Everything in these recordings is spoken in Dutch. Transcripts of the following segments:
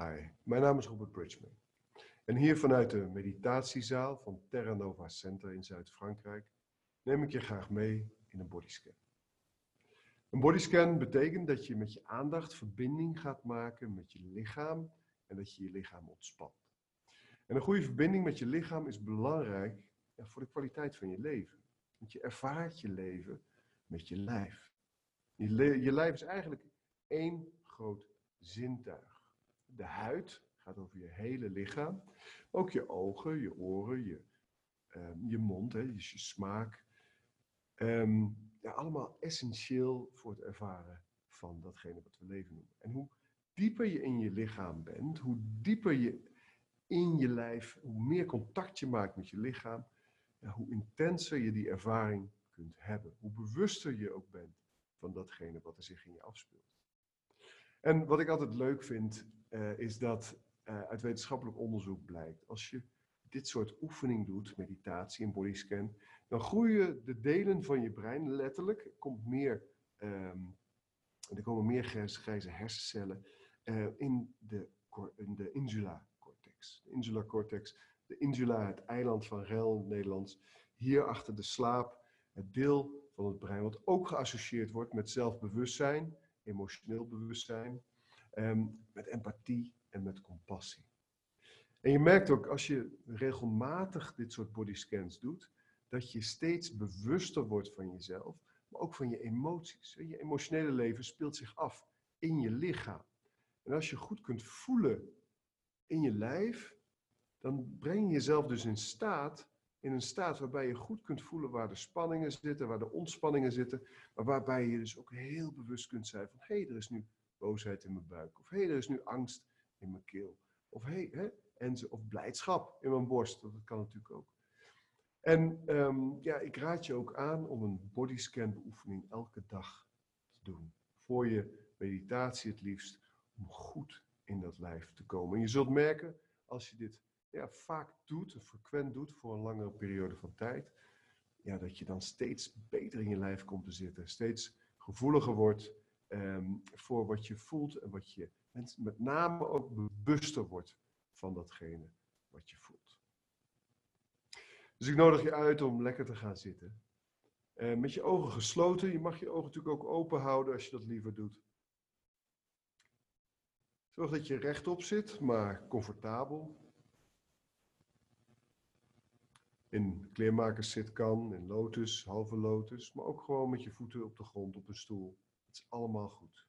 Hi, mijn naam is Robert Bridgman. En hier vanuit de meditatiezaal van Terra Nova Center in Zuid-Frankrijk neem ik je graag mee in een bodyscan. Een bodyscan betekent dat je met je aandacht verbinding gaat maken met je lichaam en dat je je lichaam ontspant. En een goede verbinding met je lichaam is belangrijk voor de kwaliteit van je leven. Want je ervaart je leven met je lijf. Je, je lijf is eigenlijk één groot zintuig. De huid gaat over je hele lichaam. Ook je ogen, je oren, je, ehm, je mond, hè, je, smaak. Ehm, allemaal essentieel voor het ervaren van datgene wat we leven noemen. En hoe dieper je in je lichaam bent, hoe dieper je in je lijf, hoe meer contact je maakt met je lichaam, hoe intenser je die ervaring kunt hebben. Hoe bewuster je ook bent van datgene wat er zich in je afspeelt. En wat ik altijd leuk vind, uh, is dat uh, uit wetenschappelijk onderzoek blijkt, als je dit soort oefening doet, meditatie en bodyscan, dan groeien de delen van je brein letterlijk, er, komt meer, um, er komen meer grijze hersencellen uh, in, de, in de insula cortex. De insula cortex, de insula, het eiland van Rel, Nederlands, hier achter de slaap, het deel van het brein wat ook geassocieerd wordt met zelfbewustzijn, emotioneel bewustzijn, um, met empathie en met compassie. En je merkt ook als je regelmatig dit soort bodyscans doet, dat je steeds bewuster wordt van jezelf, maar ook van je emoties. Je emotionele leven speelt zich af in je lichaam. En als je goed kunt voelen in je lijf, dan breng je jezelf dus in staat, in een staat waarbij je goed kunt voelen waar de spanningen zitten, waar de ontspanningen zitten, maar waarbij je dus ook heel bewust kunt zijn van, hé, hey, er is nu boosheid in mijn buik, of hé, hey, er is nu angst in mijn keel, of hey, hè, of blijdschap in mijn borst, dat kan natuurlijk ook. En um, ja, ik raad je ook aan om een bodyscan beoefening elke dag te doen. Voor je meditatie het liefst, om goed in dat lijf te komen. En je zult merken, als je dit ja, vaak doet, frequent doet, voor een langere periode van tijd, ja, dat je dan steeds beter in je lijf komt te zitten. Steeds gevoeliger wordt um, voor wat je voelt en wat je met name ook bewuster wordt van datgene wat je voelt. Dus ik nodig je uit om lekker te gaan zitten. Uh, met je ogen gesloten. Je mag je ogen natuurlijk ook open houden als je dat liever doet. Zorg dat je rechtop zit, maar comfortabel. In kleermakers kan, in lotus, halve lotus, maar ook gewoon met je voeten op de grond op een stoel. Allemaal goed.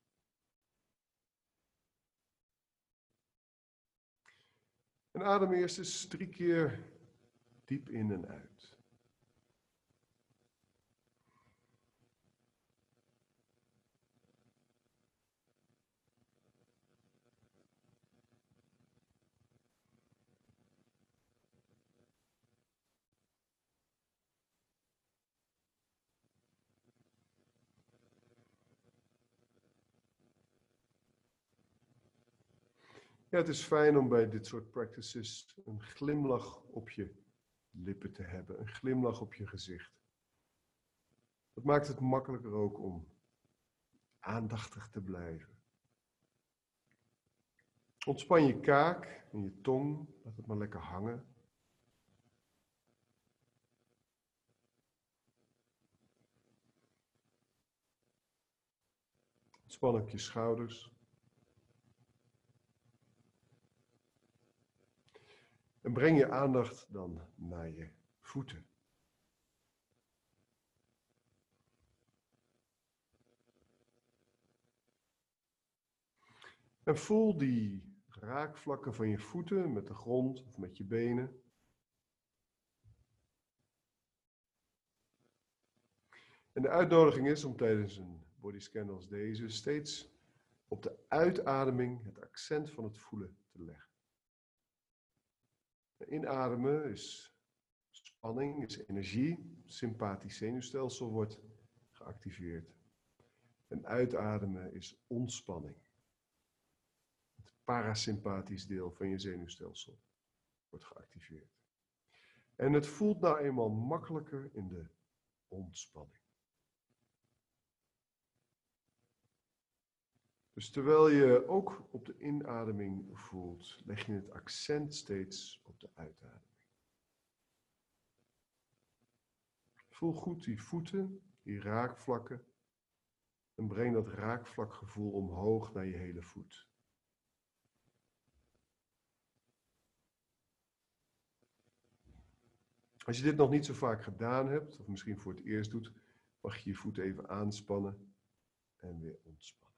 En adem eerst eens drie keer diep in en uit. Ja, het is fijn om bij dit soort practices een glimlach op je lippen te hebben, een glimlach op je gezicht. Dat maakt het makkelijker ook om aandachtig te blijven. Ontspan je kaak en je tong, laat het maar lekker hangen. Ontspan ook je schouders. En breng je aandacht dan naar je voeten. En voel die raakvlakken van je voeten met de grond of met je benen. En de uitnodiging is om tijdens een bodyscan als deze steeds op de uitademing het accent van het voelen te leggen. Inademen is spanning, is energie. Sympathisch zenuwstelsel wordt geactiveerd. En uitademen is ontspanning. Het parasympathisch deel van je zenuwstelsel wordt geactiveerd. En het voelt nou eenmaal makkelijker in de ontspanning. Dus terwijl je ook op de inademing voelt, leg je het accent steeds op de uitademing. Voel goed die voeten, die raakvlakken. En breng dat raakvlakgevoel omhoog naar je hele voet. Als je dit nog niet zo vaak gedaan hebt, of misschien voor het eerst doet, mag je je voet even aanspannen en weer ontspannen.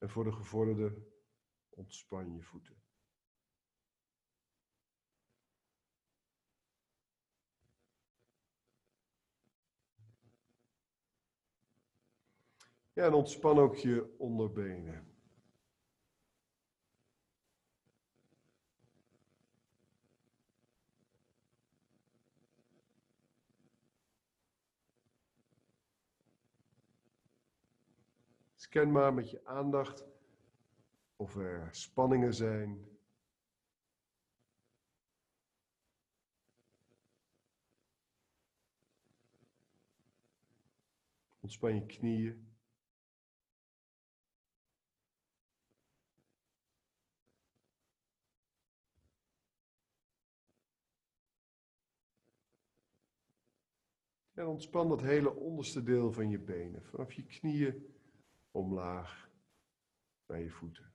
En voor de gevorderde, ontspan je voeten. Ja, en ontspan ook je onderbenen. Scan maar met je aandacht of er spanningen zijn. Ontspan je knieën. En ontspan dat hele onderste deel van je benen, vanaf je knieën omlaag naar je voeten.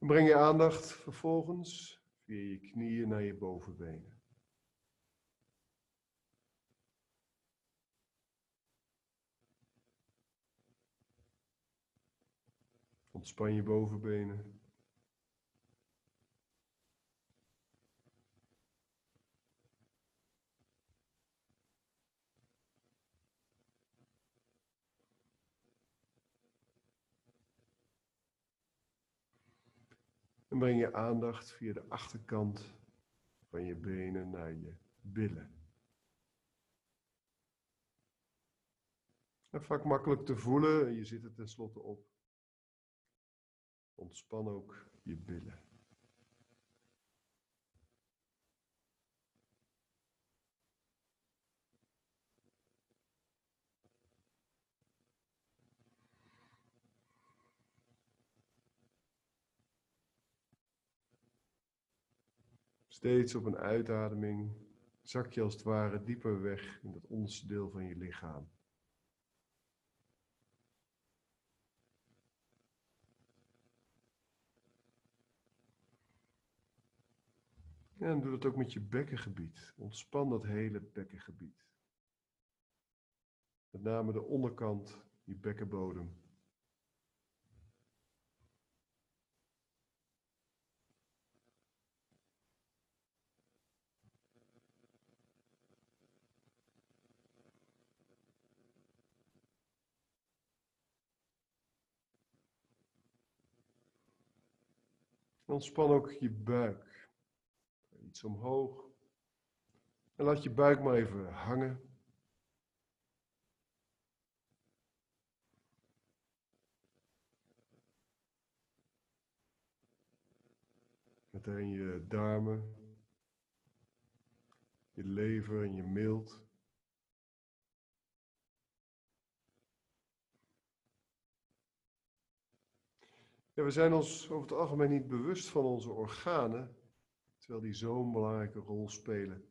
breng je aandacht vervolgens via je knieën naar je bovenbenen. Ontspan je bovenbenen. En breng je aandacht via de achterkant van je benen naar je billen. En vaak makkelijk te voelen, je zit er tenslotte op. Ontspan ook je billen. Steeds op een uitademing zak je als het ware dieper weg in dat onderste deel van je lichaam. En doe dat ook met je bekkengebied. Ontspan dat hele bekkengebied. Met name de onderkant, je bekkenbodem. Ontspan ook je buik iets omhoog. En laat je buik maar even hangen. Meteen je darmen, je lever en je mild. Ja, we zijn ons over het algemeen niet bewust van onze organen terwijl die zo'n belangrijke rol spelen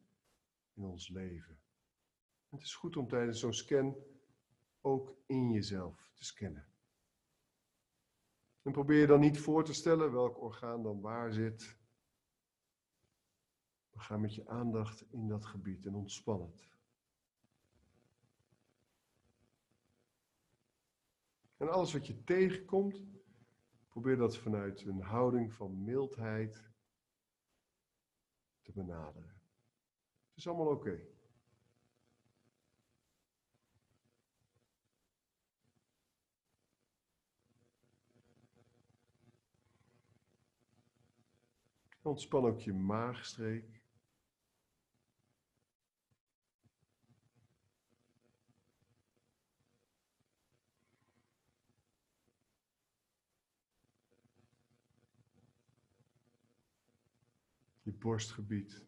in ons leven. Het is goed om tijdens zo'n scan ook in jezelf te scannen. En probeer je dan niet voor te stellen welk orgaan dan waar zit. Maar ga met je aandacht in dat gebied en ontspan het. En alles wat je tegenkomt, probeer dat vanuit een houding van mildheid te benaderen. Het is allemaal oké. Ontspan ook je maagstreek. Borstgebied,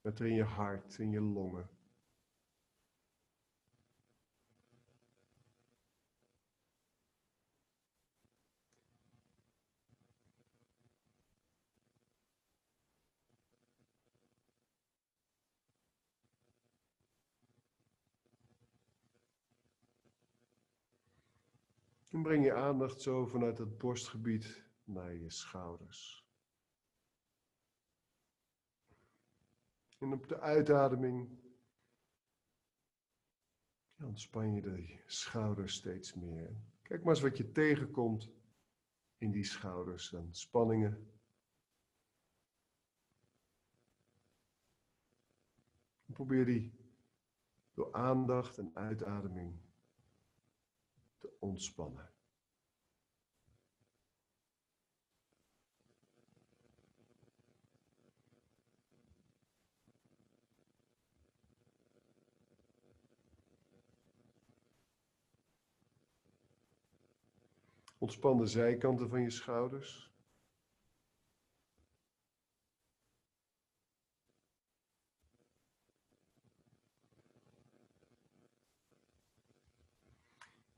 met in je hart, in je longen. En breng je aandacht zo vanuit het borstgebied naar je schouders. En op de uitademing ontspan je de schouders steeds meer. Kijk maar eens wat je tegenkomt in die schouders en spanningen. probeer die door aandacht en uitademing te ontspannen. Ontspan de zijkanten van je schouders.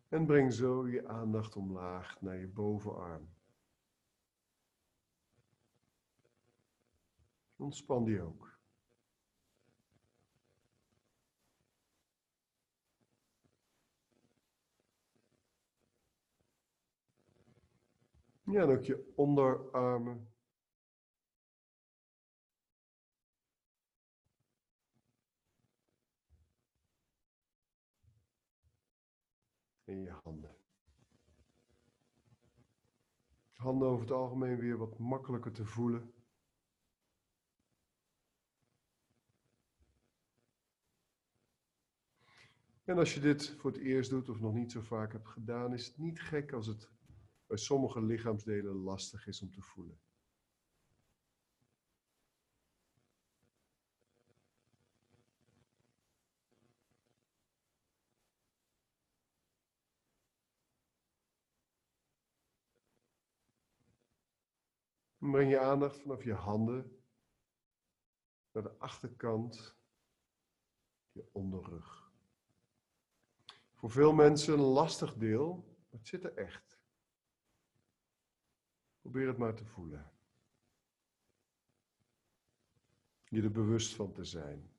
En breng zo je aandacht omlaag naar je bovenarm. Ontspan die ook. Ja, en ook je onderarmen. En je handen. Handen over het algemeen weer wat makkelijker te voelen. En als je dit voor het eerst doet of nog niet zo vaak hebt gedaan, is het niet gek als het bij sommige lichaamsdelen lastig is om te voelen. breng je aandacht vanaf je handen naar de achterkant, je onderrug. Voor veel mensen een lastig deel, maar het zit er echt. Probeer het maar te voelen. Je er bewust van te zijn.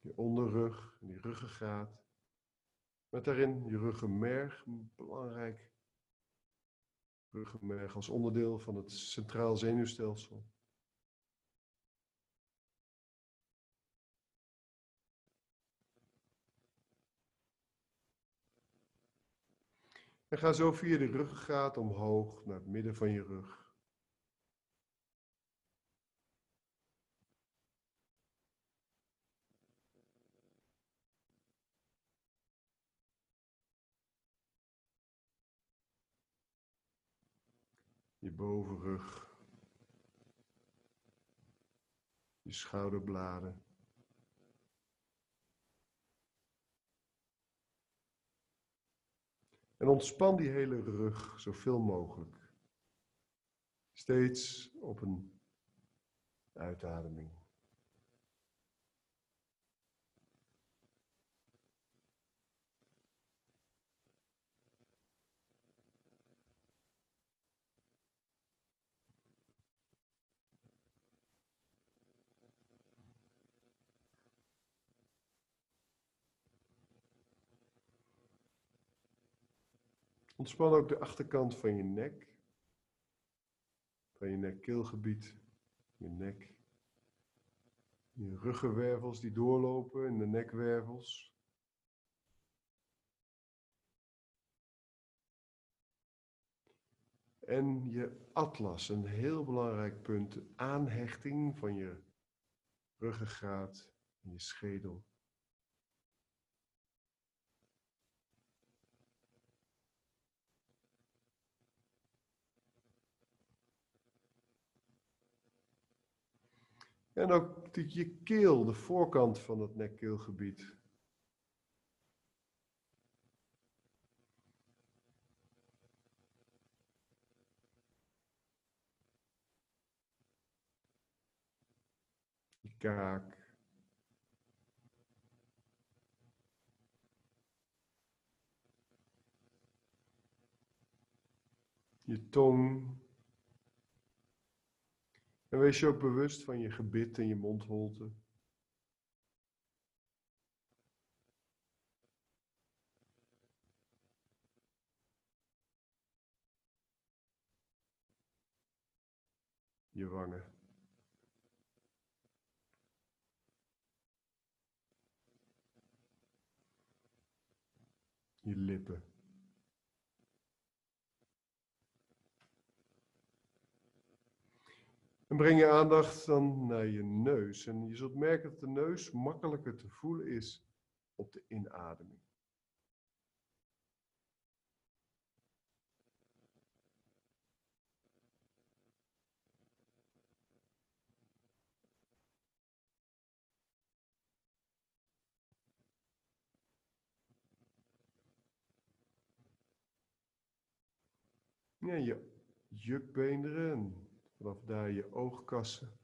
Je onderrug en die ruggengraat. Met daarin je ruggenmerg, belangrijk ruggenmerg als onderdeel van het centraal zenuwstelsel. En ga zo via de ruggengraat omhoog naar het midden van je rug. Je bovenrug. Je schouderbladen. En ontspan die hele rug zoveel mogelijk. Steeds op een uitademing. Ontspan ook de achterkant van je nek. Van je nek-keelgebied, je nek. Je ruggenwervels die doorlopen in de nekwervels. En je atlas, een heel belangrijk punt, aanhechting van je ruggengraat en je schedel. En ook je keel, de voorkant van het nekkeelgebied. kaak. Je tong. En wees je ook bewust van je gebit en je mondholte. Je wangen. Je lippen. En breng je aandacht dan naar je neus. En je zult merken dat de neus makkelijker te voelen is op de inademing. Ja, je jukbeenderen en vanaf daar je oogkassen.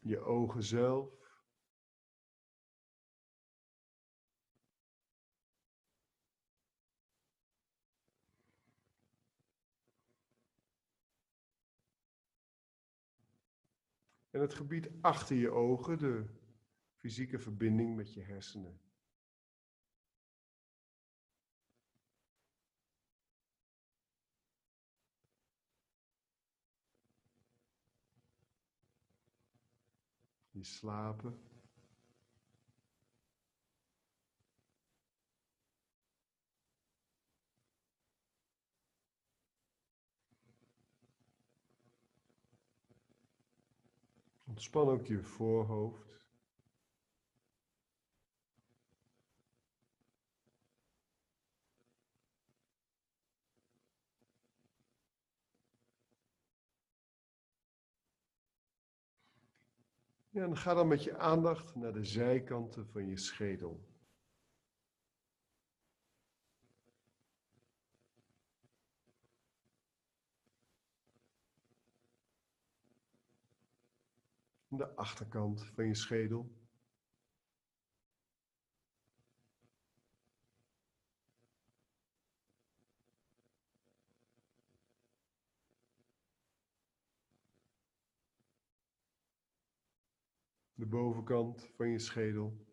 Je ogen zelf. En het gebied achter je ogen, de fysieke verbinding met je hersenen. Je slapen. Ontspan ook je voorhoofd. En ga dan met je aandacht naar de zijkanten van je schedel. De achterkant van je schedel. De bovenkant van je schedel.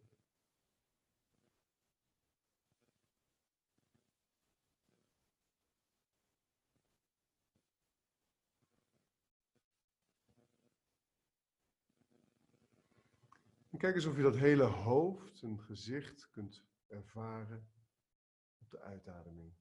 En kijk eens of je dat hele hoofd en gezicht kunt ervaren op de uitademing.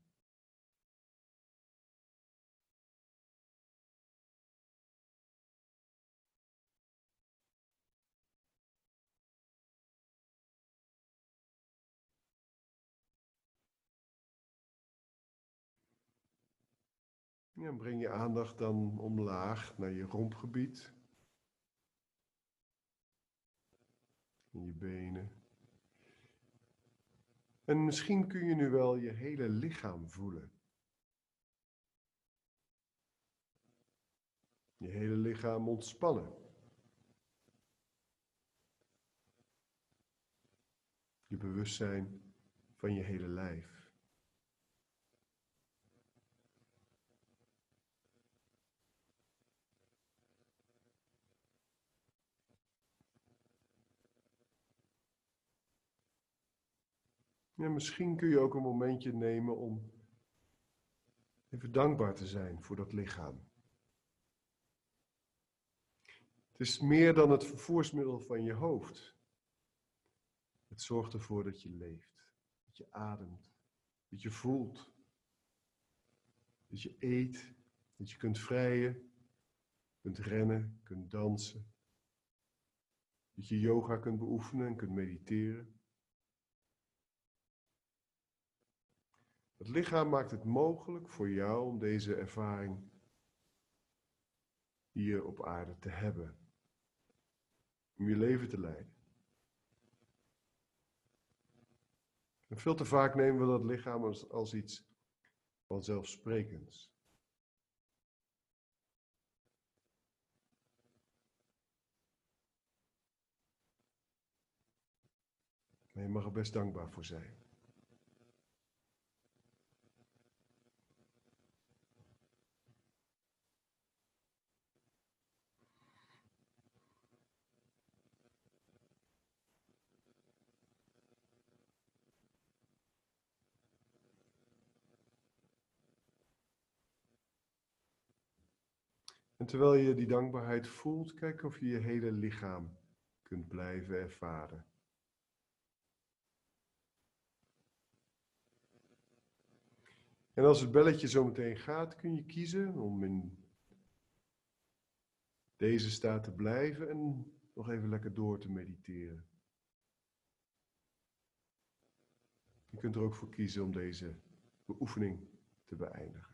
En breng je aandacht dan omlaag naar je rompgebied. In je benen. En misschien kun je nu wel je hele lichaam voelen. Je hele lichaam ontspannen. Je bewustzijn van je hele lijf. Ja, misschien kun je ook een momentje nemen om even dankbaar te zijn voor dat lichaam. Het is meer dan het vervoersmiddel van je hoofd. Het zorgt ervoor dat je leeft, dat je ademt, dat je voelt, dat je eet, dat je kunt vrijen, kunt rennen, kunt dansen, dat je yoga kunt beoefenen en kunt mediteren. Het lichaam maakt het mogelijk voor jou om deze ervaring hier op aarde te hebben. Om je leven te leiden. En veel te vaak nemen we dat lichaam als, als iets vanzelfsprekends. Maar je mag er best dankbaar voor zijn. En terwijl je die dankbaarheid voelt, kijk of je je hele lichaam kunt blijven ervaren. En als het belletje zo meteen gaat, kun je kiezen om in deze staat te blijven en nog even lekker door te mediteren. Je kunt er ook voor kiezen om deze beoefening te beëindigen.